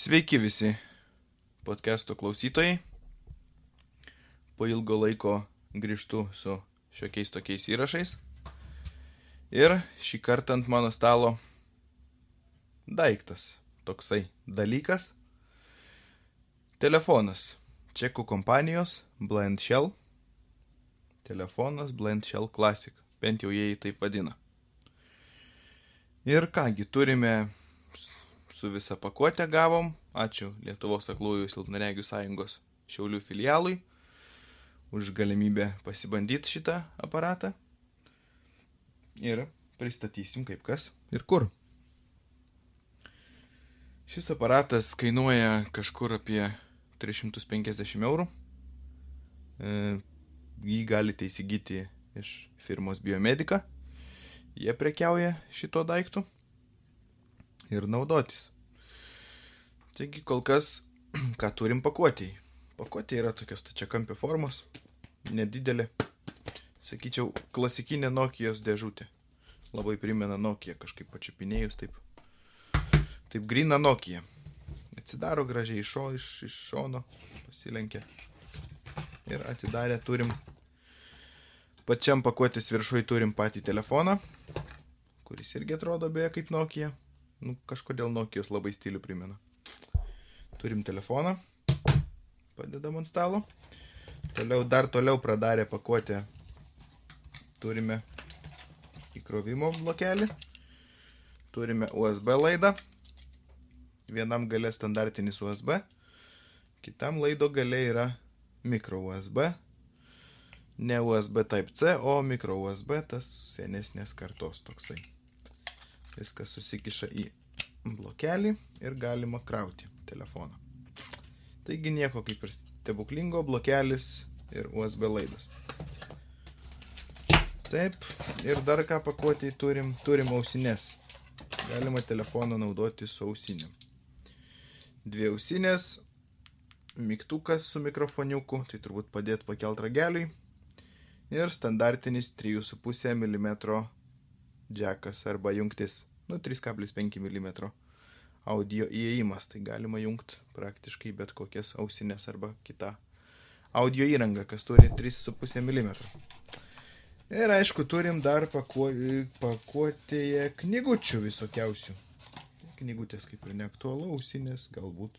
Sveiki visi podcast'o klausytojai. Po ilgo laiko grįžtu su šiokiais tokiais įrašais. Ir šį kartą ant mano stalo daiktas, toksai dalykas. Telefonas. Čekų kompanijos Blend Shell. Telefonas Blend Shell Classic. Bent jau jie jį taip vadina. Ir kągi, turime su visa pakuotė gavom. Ačiū Lietuvos aklųjų silpnaregių sąjungos Šiaulių filialui už galimybę pasibandyti šitą aparatą. Ir pristatysim kaip kas ir kur. Šis aparatas kainuoja kažkur apie 350 eurų. E, jį galite įsigyti iš firmos Biomedica. Jie prekiauja šito daiktu ir naudotis. Taigi kol kas, ką turim pakuotėjai. Pakuotė yra tokios tačiakampio formos, nedidelė. Sakyčiau, klasikinė Nokijos dėžutė. Labai primena Nokia kažkaip pačiupinėjus taip. Taip grina Nokia. Atsidaro gražiai iš, šo, iš, iš šono, pasilenkia. Ir atidarę turim, pačiam pakuotės viršui turim patį telefoną, kuris irgi atrodo beje kaip Nokia. Nu, kažkodėl Nokijos labai stilių primena. Turim telefoną, padedam ant stalo. Toliau, dar toliau pradarę pakuotę turime įkrovimo blokelį. Turime USB laidą. Vienam gale standartinis USB. Kitam laido gale yra micro USB. Ne USB Type C, o micro USB, tas senesnės kartos toksai. Viskas susikiša į blokelį ir galima krauti telefoną. Taigi nieko kaip ir stebuklingo, blokelis ir USB laidas. Taip, ir dar ką pakuotį turim, turim ausinės. Galima telefoną naudoti su ausinėm. Dvi ausinės, mygtukas su mikrofoniuku, tai turbūt padėt pakelt rageliui. Ir standartinis 3,5 mm džekas arba jungtis. Nu, 3,5 mm audio įėjimas, tai galima jungti praktiškai bet kokias ausinės arba kitą audio įrangą, kas turi 3,5 mm. Ir aišku, turim dar pakuo, pakuotėje knygučių visokiausių. Knygutės kaip ir neaktualu, ausinės galbūt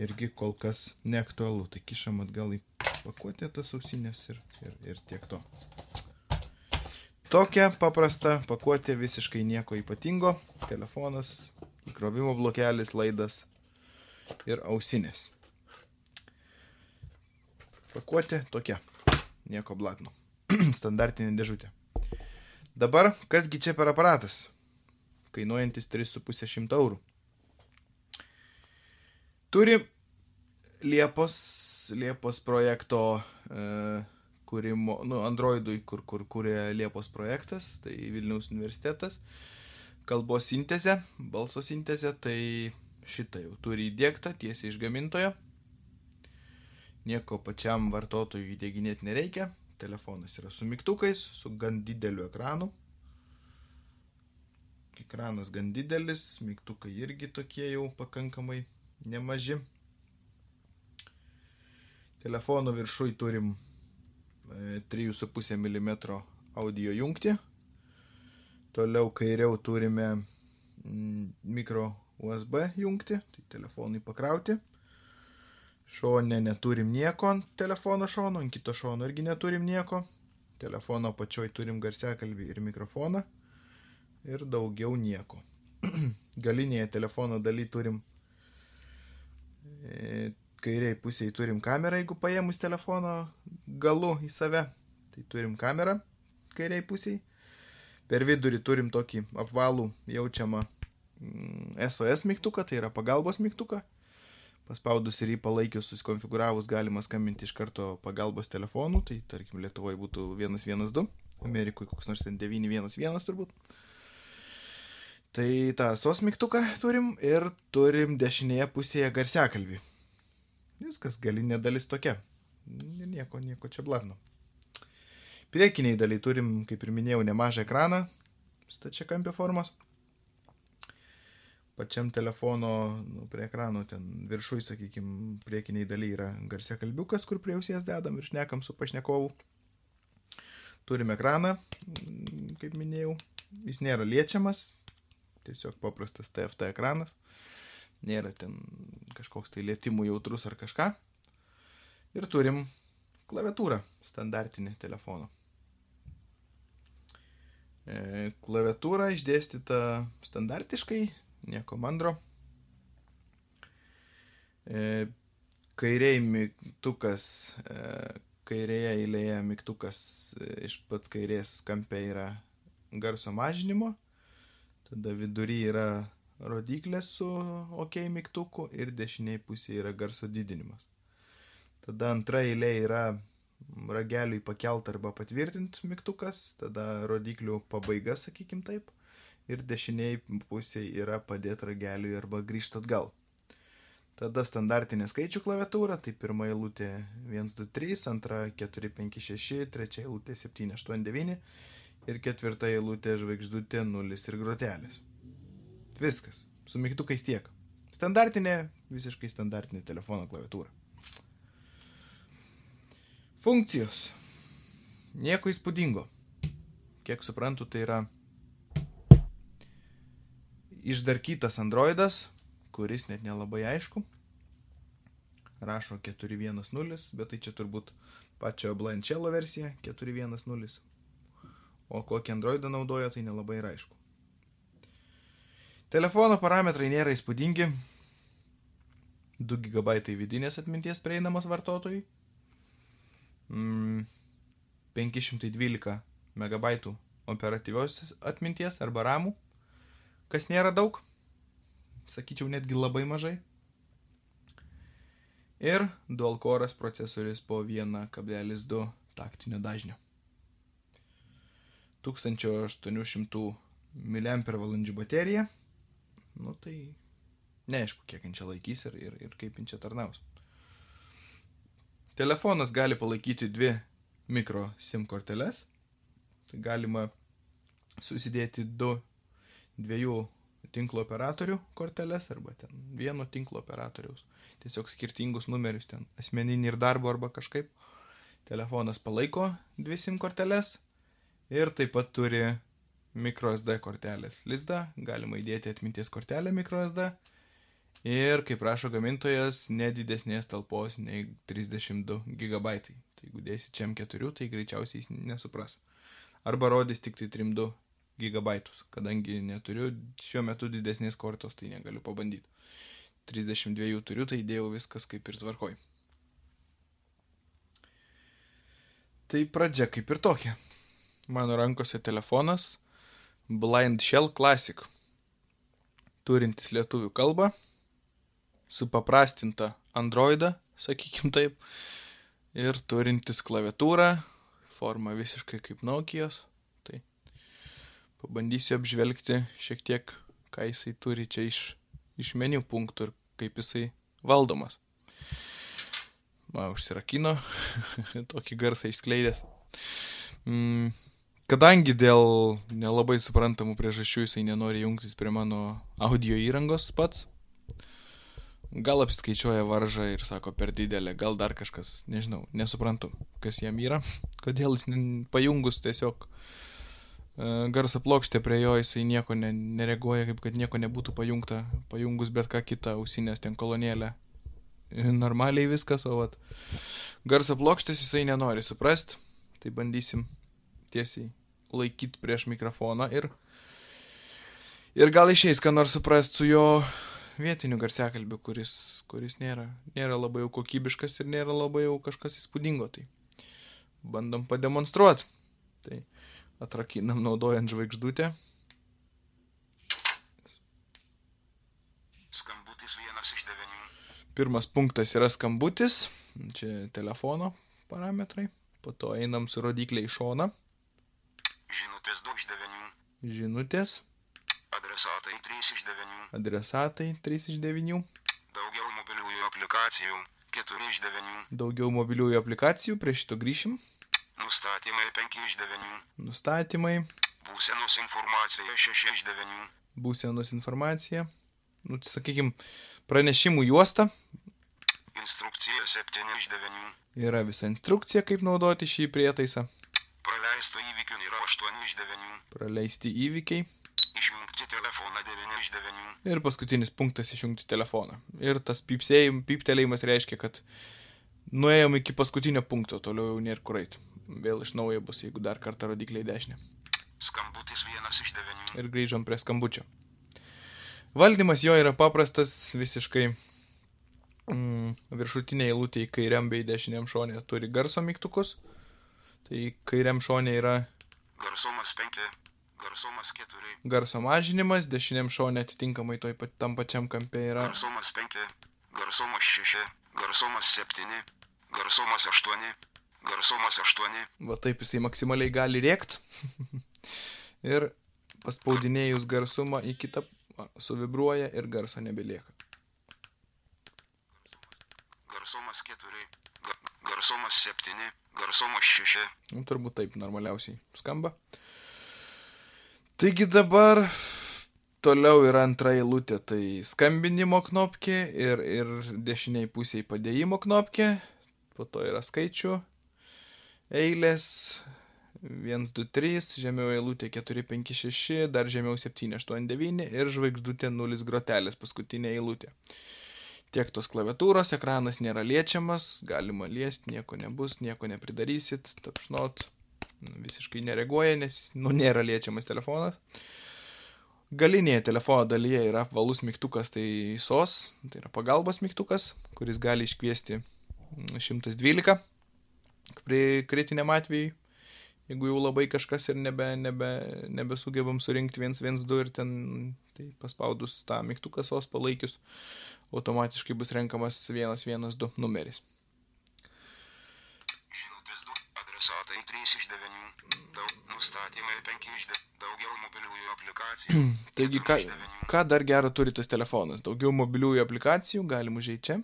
irgi kol kas neaktualu. Tai kišam atgal į pakuotę tas ausinės ir, ir, ir tiek to. Tokia paprasta pakuotė visiškai nieko ypatingo. Telefonas, įkrovimo blokelis, laidas ir ausinės. Pakuotė tokia. Nieko blatno. Standartinė dėžutė. Dabar, kasgi čia per aparatas? Kainuojantis 3,5 eurų. Turi Liepos, Liepos projekto e, kūrimo, nu, Androidui, kur, kur kūrė Liepos projektas, tai Vilniaus universitetas. Kalbos sintezė, balso sintezė, tai šitą jau turi įdėktą tiesiai iš gamintojo. Nieko pačiam vartotojui įdėginėti nereikia. Telefonas yra su mygtukais, su gan dideliu ekranu. Ekranas gan didelis, mygtukai irgi tokie jau pakankamai nemaži. Telefono viršui turim 3,5 mm audio jungti. Toliau kairiau turime mikro USB jungti, tai telefonui pakrauti. Šone neturim nieko ant telefono šono, ant kito šono irgi neturim nieko. Telefono pačioj turim garsiakalbį ir mikrofoną. Ir daugiau nieko. Galinėje telefono daly turim kairiai pusėje turim kamerą, jeigu paėmus telefono galu į save, tai turim kamerą kairiai pusėje. Per vidurį turim tokį apvalų jaučiamą SOS mygtuką, tai yra pagalbos mygtuką. Paspaudus ir jį palaikius, susikonfigūravus galima skambinti iš karto pagalbos telefonu, tai tarkim Lietuvoje būtų 112, Amerikoje koks nors ten 911 turbūt. Tai tą SOS mygtuką turim ir turim dešinėje pusėje garsiakalbį. Viskas, galinė dalis tokia. Nieko, nieko čia blatno. Priekiniai daliai turim, kaip ir minėjau, nemažą ekraną, stačia kampio formos. pačiam telefono, nu, prie ekrano, ten viršui, sakykime, priekiniai daly yra garsia kalbiukas, kur prie ausies dedam ir šnekam su pašnekovu. Turim ekraną, kaip minėjau, jis nėra liečiamas, tiesiog paprastas TFT ekranas, nėra ten kažkoks tai lietimų jautrus ar kažką. Ir turim klaviatūrą standartinį telefono. E, klaviatūra išdėstyta standartiškai, nieko mandro. E, kairiai mygtukas, e, kairėje eilėje mygtukas iš pat kairės kampe yra garso mažinimo, tada vidury yra rodiklė su OK mygtuku ir dešiniai pusėje yra garso didinimas. Tada antra eilė yra rageliui pakelt arba patvirtint mygtukas, tada rodiklių pabaiga, sakykim taip, ir dešiniai pusėje yra padėti rageliui arba grįžti atgal. Tada standartinė skaičių klaviatūra, tai pirma eilutė 1, 2, 3, antra 4, 5, 6, trečia eilutė 7, 8, 9 ir ketvirta eilutė žvaigždutė 0 ir grotelės. Viskas. Su mygtukais tiek. Standartinė, visiškai standartinė telefono klaviatūra. Funkcijos. Nieko įspūdingo. Kiek suprantu, tai yra išdarkytas Androidas, kuris net nelabai aišku. Rašo 410, bet tai čia turbūt pačio Blančelo versija 410. O kokį Androidą naudoja, tai nelabai yra aišku. Telefono parametrai nėra įspūdingi. 2 GB vidinės atminties prieinamas vartotojui mm, 512 MB operatyvios atminties arba ramų, kas nėra daug, sakyčiau netgi labai mažai. Ir dual core'as procesorius po 1,2 taktinio dažnio. 1800 mAh baterija. Nu tai neaišku, kiek jin čia laikys ir, ir, ir kaip jin čia tarnaus. Telefonas gali palaikyti dvi mikro SIM korteles. Tai galima susidėti du dviejų tinklo operatorių korteles arba ten vieno tinklo operatoriaus. Tiesiog skirtingus numerius ten asmeninį ir darbo arba kažkaip. Telefonas palaiko dvi SIM korteles ir taip pat turi microSD kortelės lizdą. Galima įdėti atminties kortelę microSD ir, kaip rašo gamintojas, nedidesnės talpos nei 32 GB. Tai jeigu dėsi čia M4, tai greičiausiai jis nesupras. Arba rodys tik tai 32 GB, kadangi neturiu šiuo metu didesnės kortos, tai negaliu pabandyti. 32 turiu, tai dėjau viskas kaip ir tvarkoj. Tai pradžia kaip ir tokia. Mano rankose telefonas Blind Shell Classic, turintis lietuvių kalbą, supaprastintą Androidą, sakykim taip, ir turintis klaviatūrą, forma visiškai kaip Nokijos. Tai pabandysiu apžvelgti šiek tiek, ką jisai turi čia iš, iš meniu punktų ir kaip jisai valdomas. Va, užsirakino, tokį garsą išskleidęs. Mm, kadangi dėl nelabai suprantamų priežasčių jisai nenori jungtis prie mano audio įrangos pats, gal apskaičiuoja varžą ir sako per didelė, gal dar kažkas, nežinau, nesuprantu, kas jam yra, kodėl jis pajungus tiesiog uh, garso plokštė prie jo, jisai nieko ne, nereaguoja, kaip kad nieko nebūtų pajungta, pajungus bet ką kitą, ausinės ten kolonėlę. Normaliai viskas, o vat garso plokštės jisai nenori suprast, tai bandysim tiesiai laikyti prieš mikrofoną ir, ir gal išeis, ką nors suprast su jo vietiniu garsiakalbiu, kuris, kuris nėra, nėra labai jau kokybiškas ir nėra labai jau kažkas įspūdingo. Tai bandom pademonstruoti. Tai atrakinam naudojant žvaigždutę. Skambutis vienas iš devinių. Pirmas punktas yra skambutis, čia telefono parametrai, po to einam su rodiklė į šoną. Žinutės 2 iš 9. Žinutės Adresatai 3 iš 9. adresatai 3 iš 9, Daugiau mobiliųjų aplikacijų 4 iš 9. daugiau mobiliųjų aplikacijų, prie šito grįšim, Nustatymai 5 iš 9. nustatymai, Būsenos informacija 6 iš 9. būsenos informacija, nu, sakykime, pranešimų juosta. Instrukcija 7 iš 9. Yra visa instrukcija, kaip naudoti šį prietaisą. Praleisto įvykių yra 8 iš 9. Praleisti įvykiai. Išjungti telefoną 9 iš 9. Ir paskutinis punktas išjungti telefoną. Ir tas pypsėjim, pyptelėjimas reiškia, kad nuėjom iki paskutinio punkto, toliau jau nėra kur eiti. Vėl iš naujo bus, jeigu dar kartą rodikliai dešinė. Skambutis 1 iš 9. Ir grįžom prie skambučio. Valdymas jo yra paprastas visiškai. Mm, viršutinė eilutė į kairiam bei dešiniam šonė turi garso mygtukus. Tai kairiam šonė yra Garsumas 5. Garsumas 4. garso mažinimas, dešiniam šonė atitinkamai toj pat, tam pačiam kampe yra Garsumas 5. Garsumas 6. Garsumas 7. Garsumas 8. Garsumas 8. Va taip jisai maksimaliai gali rėkt. ir paspaudinėjus garsumą į kitą suvibruoja ir garso nebelieka. Garsumas 4. Ga- Garsumas 7. Garsumas 6. Nu, turbūt taip normaliausiai skamba. Taigi dabar toliau yra antra eilutė, tai skambinimo knopkė ir, ir dešiniai pusiai padėjimo knopkė. Po to yra skaičių eilės 1, 2, 3, žemiau eilutė 4, 5, 6, dar žemiau 7, 8, 9 ir žvaigždutė 0 grotelės paskutinė eilutė. Tiek tos klaviatūros, ekranas nėra liečiamas, galima liesti, nieko nebus, nieko nepridarysit, tapšnot, visiškai nereaguoja, nes nu, nėra liečiamas telefonas. Galinėje telefono dalyje yra apvalus mygtukas, tai SOS, tai yra pagalbos mygtukas, kuris gali iškviesti mm, 112 prie kritiniam atvejui, jeigu jau labai kažkas ir nebe, nebe, nebesugebam surinkti 112 ir ten tai paspaudus tą mygtuką SOS palaikius, automatiškai bus renkamas 112 numeris. Žinutės 2. Adresatai 3 iš 9. Daug, nustatymai 5 iš 9. Daugiau mobiliųjų aplikacijų. Taigi, 4 ką, iš 9. ką dar gero turi tas telefonas? Daugiau mobiliųjų aplikacijų, galim užeiti čia.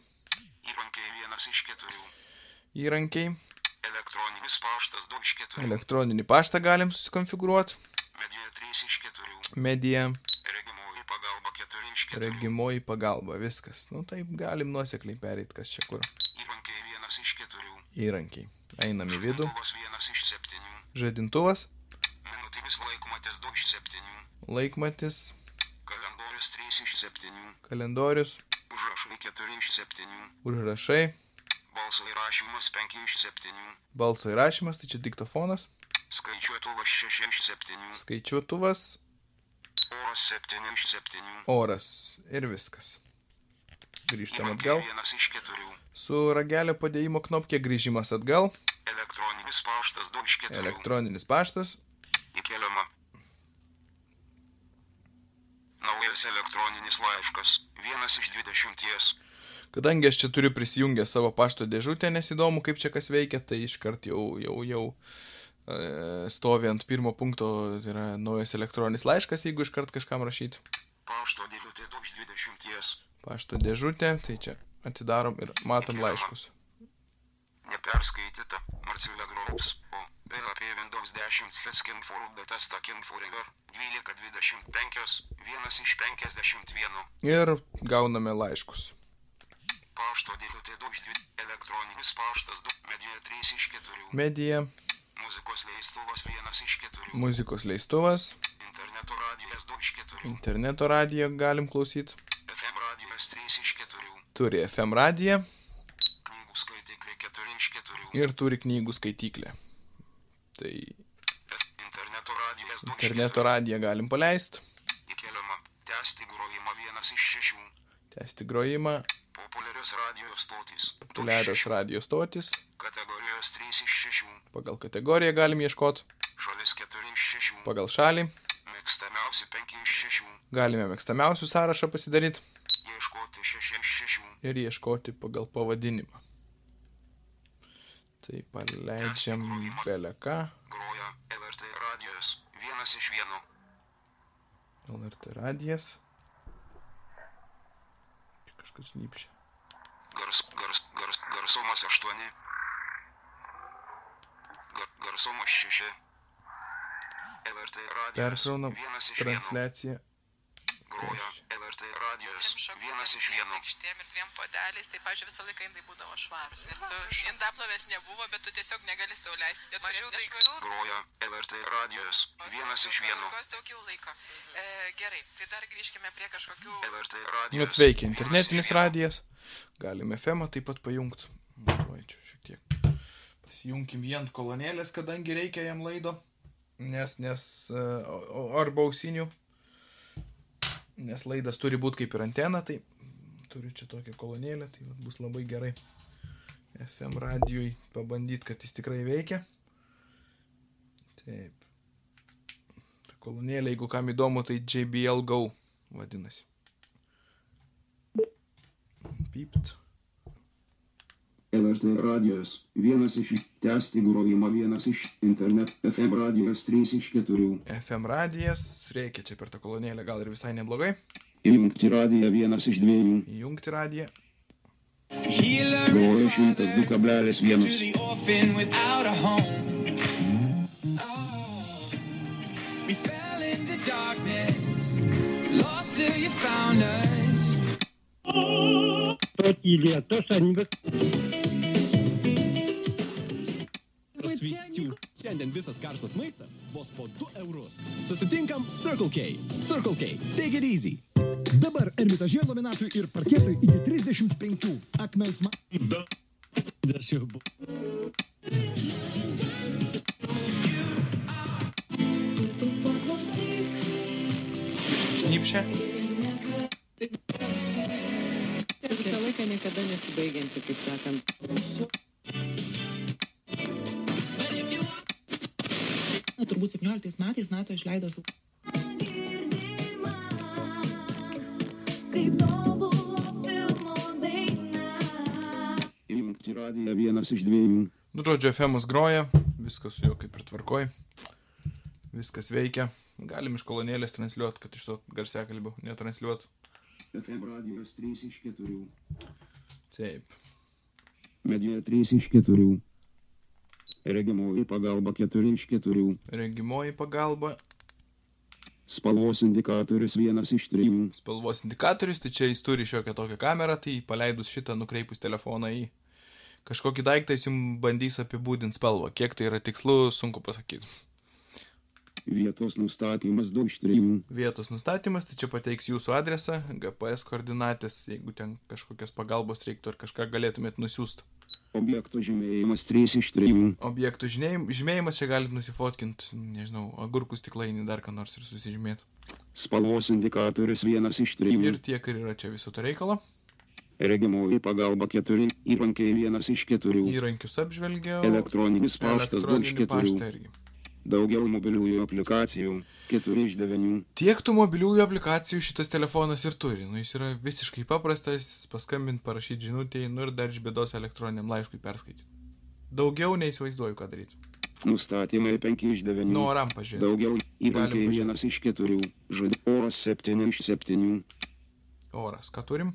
Įrankiai 1 iš 4. Įrankiai, Elektroninis paštas 2 iš 4. Elektroninį paštą galim susikonfigūruoti. Medija 3 iš 4. Medija, Regimoji pagalba 4 iš 4. regimoji pagalba, viskas. Nu taip, galim nuosekliai pereiti, kas čia kur. Įrankiai 1 iš 4. Įrankiai. Einam į vidų. Žadintuvas 1 iš 7. Žadintuvas, Minutėmis laikmatis 2 iš 7. laikmatis, Kalendorius 3 iš 7. kalendorius, Užrašai 4 iš 7. užrašai, įrašymas 5 iš 7. balso įrašymas, tai čia diktofonas, Skaičiuotuvas 6 iš 7. skaičiuotuvas, Oras 7 iš 7. oras ir viskas. Grįžtam atgal. 1 iš 4. Su ragelio padėjimo knopkė grįžimas atgal. Elektroninis paštas 2 iš 4. Elektroninis paštas. Įkeliama. Naujas elektroninis laiškas. 1 iš 20. Kadangi aš čia turiu prisijungę savo pašto dėžutę, nes įdomu, kaip čia kas veikia, tai iškart jau, jau, jau e, stovi ant pirmo punkto, tai yra naujas elektroninis laiškas, jeigu iškart kažkam rašyti. Pašto dėžutė 2 iš 20. Pašto dėžutė, tai čia atidarom ir matom laiškus. Neperskaityta. Marcelė Grops. O. PHP Windows 10 Skin for Data Stacking Forever. 12.25. 1 iš 51. Ir gauname laiškus. Pašto dėžutė 2 iš 2. Elektroninis paštas 2. Medija 3 iš 4. Medija, Muzikos leistuvas 1 iš 4. muzikos leistuvas, Interneto radijas 2 iš 4. interneto radiją galim klausyti. FM radijas 3 iš 4. Turi FM radiją Knygų skaitikliai 4 iš 4. ir turi knygų skaityklę. Tai Interneto radijas 2 iš 4. interneto radiją galim paleisti, Įkeliama. Tęsti grojimą 1 iš 6. tęsti grojimą, Populiarios radijos stotys. Šešių. radio stotis, Kategorijos 3 iš 6. pagal kategoriją galim ieškoti, Šalis 4 iš 6. pagal šalį, Mėgstamiausi 5 iš 6. galime mėgstamiausių sąrašą pasidaryti Ieškoti 6 iš 6. ir ieškoti pagal pavadinimą. Tai paleidžiam beleką, Groja LRT radijas. 1 iš 1. LRT radijas. Kažkas šnypšia. Gars, gars, gars, garsumas 8. Gar, garsumas 6. LRT radijas. Perkraunam 1 iš 1. transliaciją. Groja LRT šakom, Vienas iš vieno. lėkštėm ir dviem podeliais, tai, pažiūrėjau, visą laiką indai būdavo švarus, nes tu indaplovės nebuvo, bet tu tiesiog negali sauliaisti. Mažiau daiktų. Groja LRT radijas. Vienas iš vieno. Kos daugiau laiko. E, gerai, tai dar grįžkime prie kažkokių... LRT Net radijas. veikia internetinis radijas. Galime FM taip pat pajungti. Tuoj čia šiek tiek. Pasijungkim jį ant kolonėlės, kadangi reikia jam laido. Nes, nes, e, arba ausinių. Nes laidas turi būti kaip ir antena, tai turiu čia tokią kolonėlę, tai bus labai gerai. FM radijui pabandyti, kad jis tikrai veikia. Taip. Ta kolonėlė, jeigu kam įdomu, tai JBL Go vadinasi. Pypt. LRT radijas, vienas iš tęsti grojimą, vienas iš internet FM radijas 3 iš 4. FM radijas, reikia čia per tą kolonėlę, gal ir visai neblogai. Įjungti radiją vienas iš dviejų. Įjungti radiją. Groja 102,1. the orphan without a Svečių. Šiandien visas karštas maistas vos po 2 eurus. Susitinkam Circle K. Circle K. Take it easy. Dabar ermitažė laminatui ir parketui iki 35 akmens ma... Šnypšė. Visą laiką niekada nesibaigianti, kaip sakant. Turbūt 17 metais NATO išleido fil- Įjungti radiją vienas iš dviejų. Nu, žodžiu, FM'as groja, viskas su juo kaip ir tvarkoj. Viskas veikia. Galim iš kolonėlės transliuoti, kad iš to garsiakalbio netransliuot. FM radijas 3 iš 4. Taip. Medija 3 iš 4. Regimoji pagalba 4 iš 4. Regimoji pagalba, Spalvos indikatorius vienas iš 3. spalvos indikatorius, tai čia jis turi šiokią tokią kamerą, tai paleidus šitą, nukreipus telefoną į kažkokį daiktą, jis jums bandys apibūdinti spalvą. Kiek tai yra tikslu, sunku pasakyti. Vietos nustatymas 2 iš 3. Vietos nustatymas, tai čia pateiks jūsų adresą, GPS koordinatės, jeigu ten kažkokios pagalbos reiktų ar kažką galėtumėt nusiųsti. Objekto žymėjimas 3 iš 3. Objektų žymėjim- žymėjimas čia galite nusifotkinti, nežinau, agurkų stiklainį dar ką nors ir susižymėti. Spalvos indikatorius vienas iš 3. Ir tiek ir yra čia viso to reikalo. Regimoji pagalba 4. Įrankiai vienas iš 4. Įrankius apžvelgiau. Elektroninis paštas 2 iš elektroninį 4. Daugiau mobiliųjų aplikacijų 4 iš 9. Tiek tų mobiliųjų aplikacijų šitas telefonas ir turi. Nu, jis yra visiškai paprastas, paskambinti, parašyti žinutėje, nu ir dar iš bėdos elektroniniam laiškui perskaityti. Daugiau neįsivaizduoju, ką daryti. Nustatymai 5 iš 9. Nu, oram pažiūrėjau. Daugiau įrankiai pažiūrėt. vienas iš 4. Žodį oras 7 iš 7. Oras, ką turim?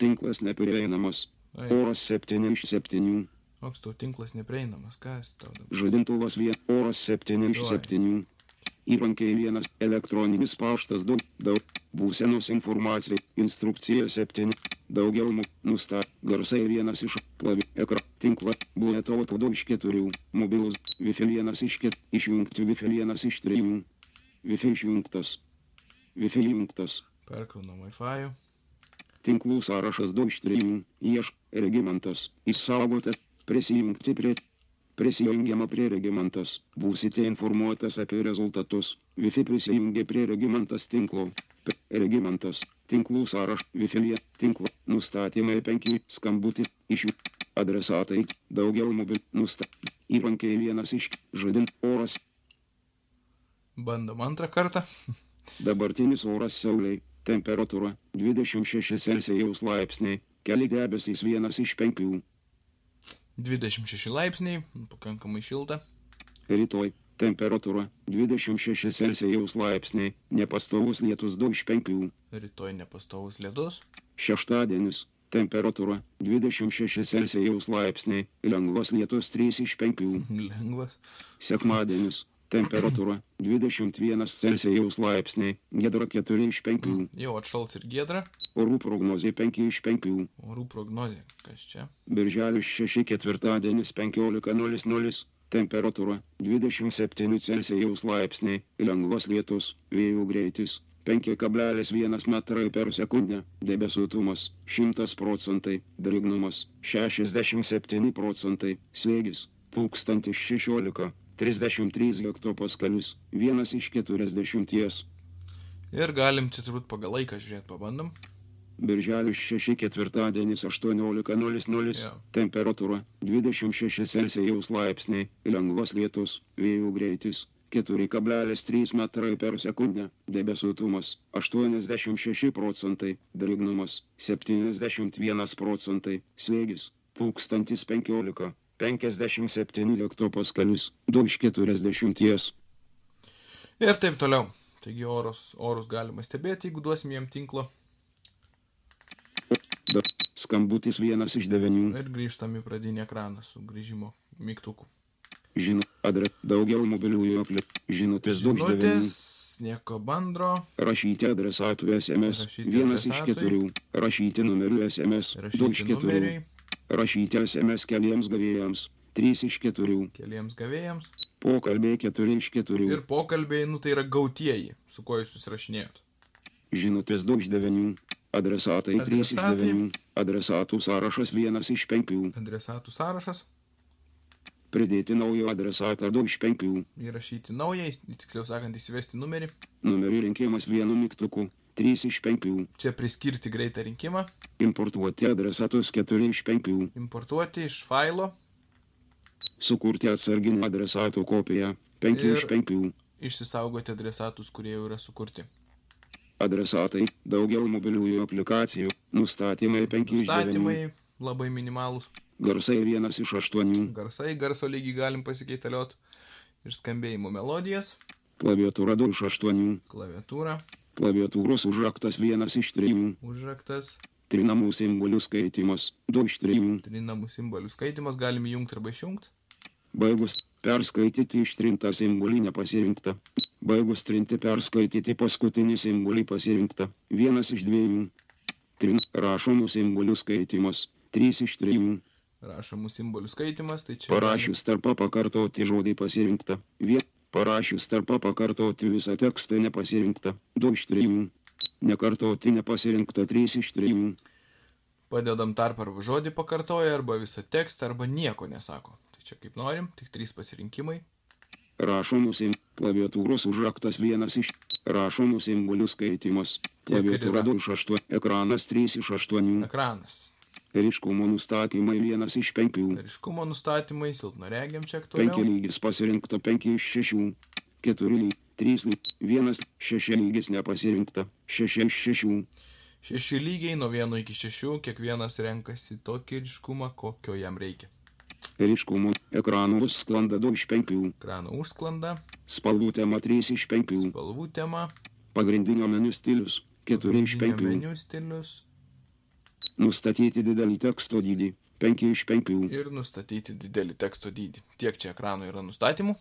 Tinklas neprieinamas. Oras 7 iš 7. Koks tau tinklas neprieinamas, kas tau dabar? Žadintuvas 1. Oras 7 iš Oi. 7. Įrankiai vienas. Elektroninis paštas 2. Daug. Būsenos informacija. Instrukcija 7. Daugiau nustat. Garsai vienas iš klavi. Ekra. Tinkla. Bluetooth 2 iš 4. Mobilus. Wi-Fi vienas iš 4. Išjungti Wi-Fi vienas iš 3. Wi-Fi išjungtas. Wi-Fi įjungtas. Perkraunam Wi-Fi. Tinklų sąrašas 2 iš 3. Iešk regimentas. Išsaugoti. Prisijungti prie. Prisijungiama prie regimentas. Būsite informuotas apie rezultatus. Wi-Fi prisijungia prie regimentas tinklo. P- Regimentas. Tinklų sąraš. Wi-Fi tinklo. Nustatymai 5. Skambutį. Iš jų. Adresatai. Daugiau mobil. Nusta. Įrankiai vienas iš. Žadint. Oras. Bandom antrą kartą. Dabartinis oras Sauliai. Temperatūra 26 Celsijaus laipsniai. Keli debesys vienas iš penkių. 26 laipsniai, pakankamai šilta. Rytoj. Temperatūra 26 Celsijaus laipsniai. Nepastovus lietus 2 iš 5. Rytoj nepastovus ledus. Šeštadienis. Temperatūra 26 Celsijaus laipsniai. Lengvas lietus 3 iš 5. Lengvas. Sekmadienis. Temperatūra 21 Celsijaus laipsniai. Gedra 4 iš 5. Jau atšals ir giedra. Orų prognozija 5 iš 5. Orų prognozija. Kas čia? Birželio 6 ketvirtadienis 15.00. Temperatūra 27 Celsijaus laipsniai. Lengvas lietus. Vėjų greitis 5,1 metrai per sekundę. Debesuotumas 100 procentai. Drėgnumas 67 procentai. Slėgis 1016. 33 hektopaskalius. Vienas iš 40. Ir galim čia turbūt pagal laiką žiūrėti, pabandom. Birželio 6 ketvirtadienis 18.00. Jo. Temperatūra 26 Celsijaus laipsniai. Lengvas lietus. Vėjų greitis 4,3 metrai per sekundę. Debesuotumas 86 procentai. Drėgnumas 71 procentai. Slėgis 1015. 57 hektopaskalius. 2 iš 40. Ir taip toliau. Taigi orus, orus galima stebėti, jeigu duosim jiem tinklo. Skambutis vienas iš devinių. Ir grįžtam į pradinį ekraną su grįžimo mygtuku. Žino, adre, daugiau mobiliųjų aplik. Žinutės iš. Žinutės, nieko bendro. Rašyti adresatų SMS. Rašyti Vienas iš adresatui. keturių. Rašyti numerių SMS. Du iš Rašyti keturių. numeriai Rašyti SMS keliems gavėjams. Trys iš keturių. keliems gavėjams. Pokalbiai keturi iš keturių. Ir pokalbiai, nu tai yra gautieji, su kuo jūs susirašinėjot. Žinutės du iš devinių. Adresatai trys iš Adresatai. devinių. Adresatų sąrašas vienas iš penkių. Adresatų sąrašas. Pridėti naujo adresatą du iš penkių. Įrašyti naują, tiksliau sakant, įsivesti numerį. Numerį rinkimas vienu mygtuku. Trys iš penkių. Čia priskirti greitą rinkimą. Importuoti adresatus keturi iš penkių. Importuoti iš failo. Sukurti atsarginį adresatų kopiją. Penki Ir- iš penkių. Išsisaugoti adresatus, kurie jau yra sukurti. Adresatai. Daugiau mobiliųjų aplikacijų. Nustatymai 5 iš 9. Statymai labai minimalūs. Garsai 1 iš 8. Garsai, garso lygį galim pasikeitaliot. Ir skambėjimo melodijas. Klaviatūra 2 iš 8. Klaviatūra. Klaviatūros užraktas 1 iš 3. Užraktas. Trinamų simbolių skaitimas 2 iš 3. Trinamų simbolių skaitimas. Galim įjungti arba išjungti. Baigus perskaityti ištrintą simbolį nepasirinkta. Baigus trinti perskaityti paskutinį simbolį pasirinkta. Vienas iš dviejų. Trin rašomų simbolių skaitimas. Trys iš trijų. Rašomų simbolių skaitimas. Tai čia Parašius tarpą pakartoti žodį pasirinkta. Vien parašius tarpą pakartoti visą tekstą nepasirinkta. Du iš trijų. Nekartoti nepasirinkta. Trys iš trijų. Padedam tarp arba žodį pakartoja, arba visą tekstą, arba nieko nesako. Tai čia kaip norim, tik trys pasirinkimai. Rašomų sim klaviatūros užraktas vienas iš rašomų simbolių skaitimas. Klaviatūra yra. 2 iš 8. Ekranas 3 iš 8. Ekranas. Ryškumo nustatymai 1 iš 5. Ryškumo nustatymai, silpnoregiam čia 5 aktualiau. lygis pasirinkta 5 iš 6. 4 lyg 3 lyg 1 6 lygis nepasirinkta 6 iš 6. Šeši lygiai nuo vieno iki šešių, kiekvienas renkasi tokį ryškumą, kokio jam reikia. Ryškumo ekranų bus sklanda 2 iš 5. Ekrano užsklanda, Spalvų tema 3 iš 5. spalvų tema, Pagrindinio meniu stilius 4 iš 5. meniu stilius Nustatyti didelį teksto dydį 5 iš 5. ir nustatyti didelį teksto dydį. Tiek čia ekrano yra nustatymų.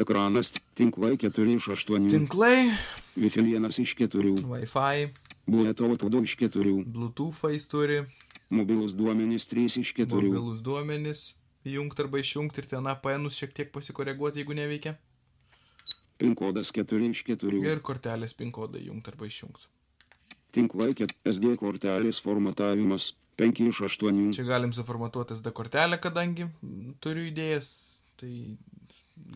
Ekranas tinklai 4 iš 8. Tinklai, Wi-Fi 1 iš 4. Wi-Fi, Bluetooth 2 iš 4. Bluetooth jis turi, Mobilus duomenys 3 iš 4. mobilus duomenis, įjungti arba išjungti ir ten APN šiek tiek pasikoreguoti, jeigu neveikia. PIN kodas 4 iš 4. Ir kortelės PIN kodą įjungti arba išjungti. Tinklai ket- SD kortelės formatavimas 5 iš 8. Čia galim suformatuoti SD kortelę, kadangi turiu idėjas, tai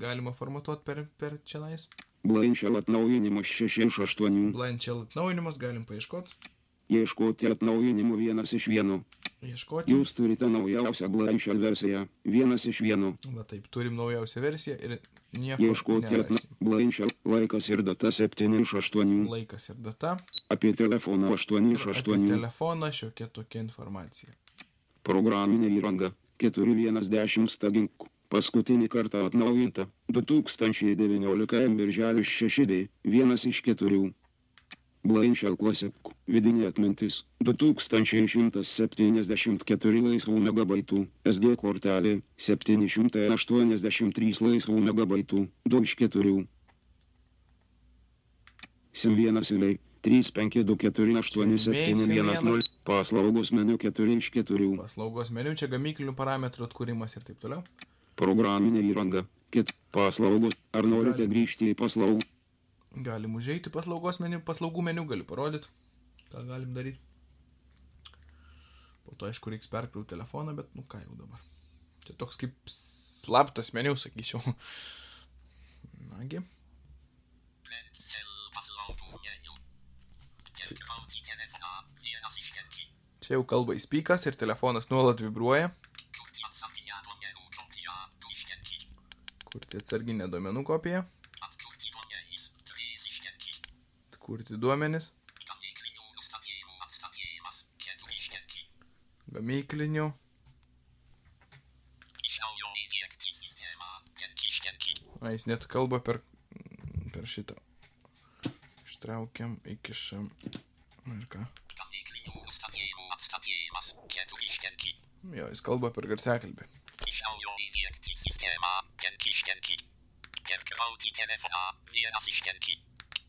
galima formatuoti per, per čianais. Blanchel atnaujinimas 6 iš 8. Blanchel atnaujinimas galim paieškoti, Ieškoti atnaujinimų 1 iš 1. ieškoti. Jūs turite naujausią Blanchel versiją 1 iš 1. Va taip, turim naujausią versiją ir nieko Ieškoti atna... Blanchel laikas ir data 7 iš 8. Laikas ir data. Apie telefoną 8 iš Ir apie 8. telefoną šiokia tokia informacija. Programinė įranga 410 stagink. Paskutinį kartą atnaujinta 2019 M birželio 6D 1 iš 4. Blanchel Classic Vidinė atmintis 2174 laisvų megabaitų. SD kortelė 783 laisvų megabaitų. 2 iš 4. SIM 1 siliai 3524870 paslaugos meniu 4 iš 4. Paslaugos meniu, čia gamyklinių parametrų atkūrimas ir taip toliau. Programinė įranga. Kit paslaugos. Ar norite grįžti į paslaugų? Galim užeiti paslaugos meniu, paslaugų meniu galiu parodyti, ką galim daryti. Po to, aišku, reiks perkrauti telefoną, bet nu ką jau dabar. Čia toks kaip slaptas meniu, sakyčiau. Nagi. Čia jau kalba įspykas ir telefonas nuolat vibruoja. Kurti atsarginę duomenų kopiją. Kurti duomenis. Gamyklinių. A, jis net kalba per, per šitą. Ištraukiam, įkišam. Ir ką? Jo, jis kalba per garsiakalbį.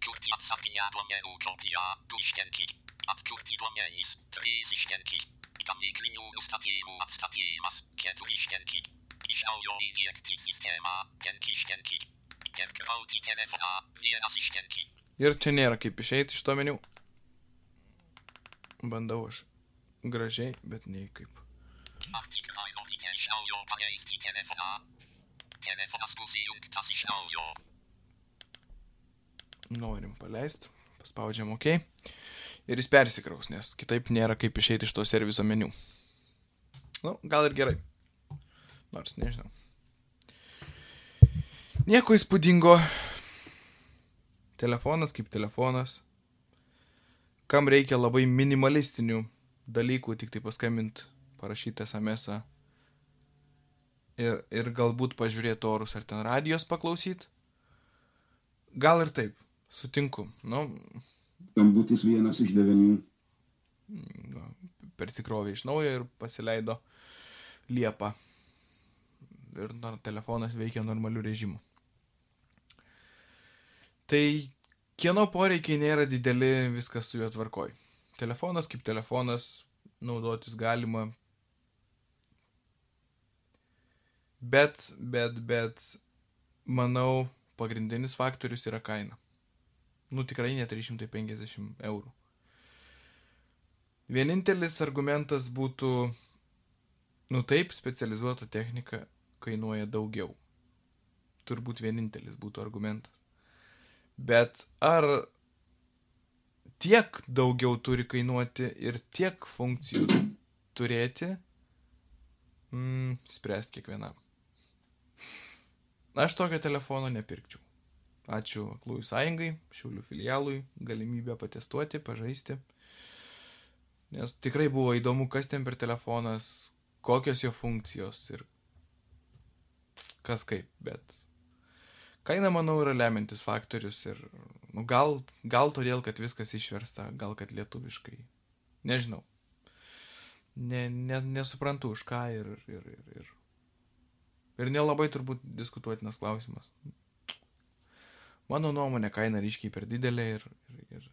Kurti atsarginę duomenų kopiją, du ścianki. Atkurti duomenys, trzy ścianki. Gamyklinių nustatymų atstatymas, keturi ścianki. Išaujo įdiegti sistemą, penki ścianki. Perkrauti telefoną, vienas ścianki. Ir čia nėra kaip išeiti iš to meniu. Bandau aš gražiai, bet nei kaip. Norim paleisti. Paspaudžiam OK. Ir jis persikraus, nes kitaip nėra kaip išeiti iš to serviso meniu. Nu, gal ir gerai. Nors nežinau. Nieko įspūdingo. Telefonas kaip telefonas. Kam reikia labai minimalistinių dalykų, tik tai paskambint, parašyti SMS. -ą. Ir, ir galbūt pažiūrėti orus ar ten radijos paklausyti. Gal ir taip, sutinku. Nu, Skambutis vienas iš devinių. persikrovė iš naujo ir pasileido Liepą. Ir telefonas veikia normalių režimų. Tai kieno poreikiai nėra dideli, viskas su juo tvarkoj. Telefonas kaip telefonas, naudotis galima. Bet, bet, bet, manau, pagrindinis faktorius yra kaina. Nu tikrai ne 350 eurų. Vienintelis argumentas būtų, nu taip, specializuota technika kainuoja daugiau. Turbūt vienintelis būtų argumentas. Bet ar tiek daugiau turi kainuoti ir tiek funkcijų turėti, mm, spręsti kiekvienam. Aš tokio telefono nepirkčiau. Ačiū Aklųjų sąjungai, Šiaulių filialui, galimybę patestuoti, pažaisti. Nes tikrai buvo įdomu, kas ten per telefonas, kokios jo funkcijos ir kas kaip, bet kaina, manau, yra lemiantis faktorius ir nu, gal, gal todėl, kad viskas išversta, gal kad lietuviškai. Nežinau. Ne, ne, nesuprantu už ką ir, ir, ir, ir, ir nelabai turbūt diskutuotinas klausimas. Mano nuomonė kaina ryškiai per didelė ir, ir, ir,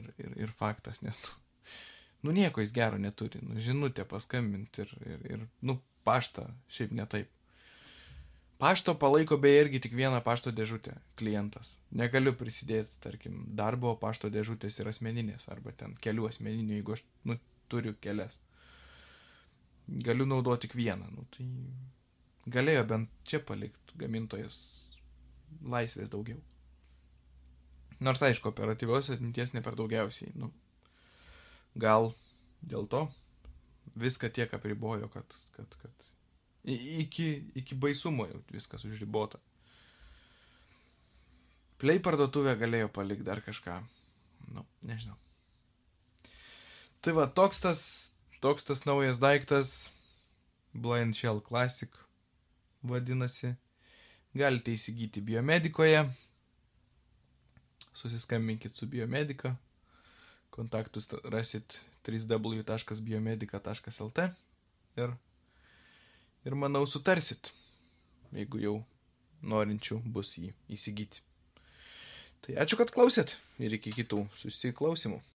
ir, ir, ir faktas, nes tu, nu nieko jis gero neturi, nu žinutę paskambinti ir, ir, ir, nu paštą, šiaip ne taip. Pašto palaiko beje irgi tik vieną pašto dėžutę klientas. Negaliu prisidėti, tarkim, darbo pašto dėžutės ir asmeninės, arba ten kelių asmeninių, jeigu aš nu, turiu kelias. Galiu naudoti tik vieną. Nu, tai galėjo bent čia palikti gamintojas laisvės daugiau. Nors aišku, operatyvios atminties ne per daugiausiai. Nu, gal dėl to viską tiek apribojo, kad, kad, kad iki, iki baisumo jau viskas užribota. Play parduotuvė galėjo palikti dar kažką. Nu, nežinau. Tai va, toks tas, toks tas naujas daiktas, Blind Shell Classic vadinasi. Galite įsigyti biomedikoje. Susiskambinkit su biomedika. Kontaktus rasit www.biomedika.lt ir, ir manau sutarsit, jeigu jau norinčių bus jį įsigyti. Tai ačiū, kad klausėt ir iki kitų susiklausimų.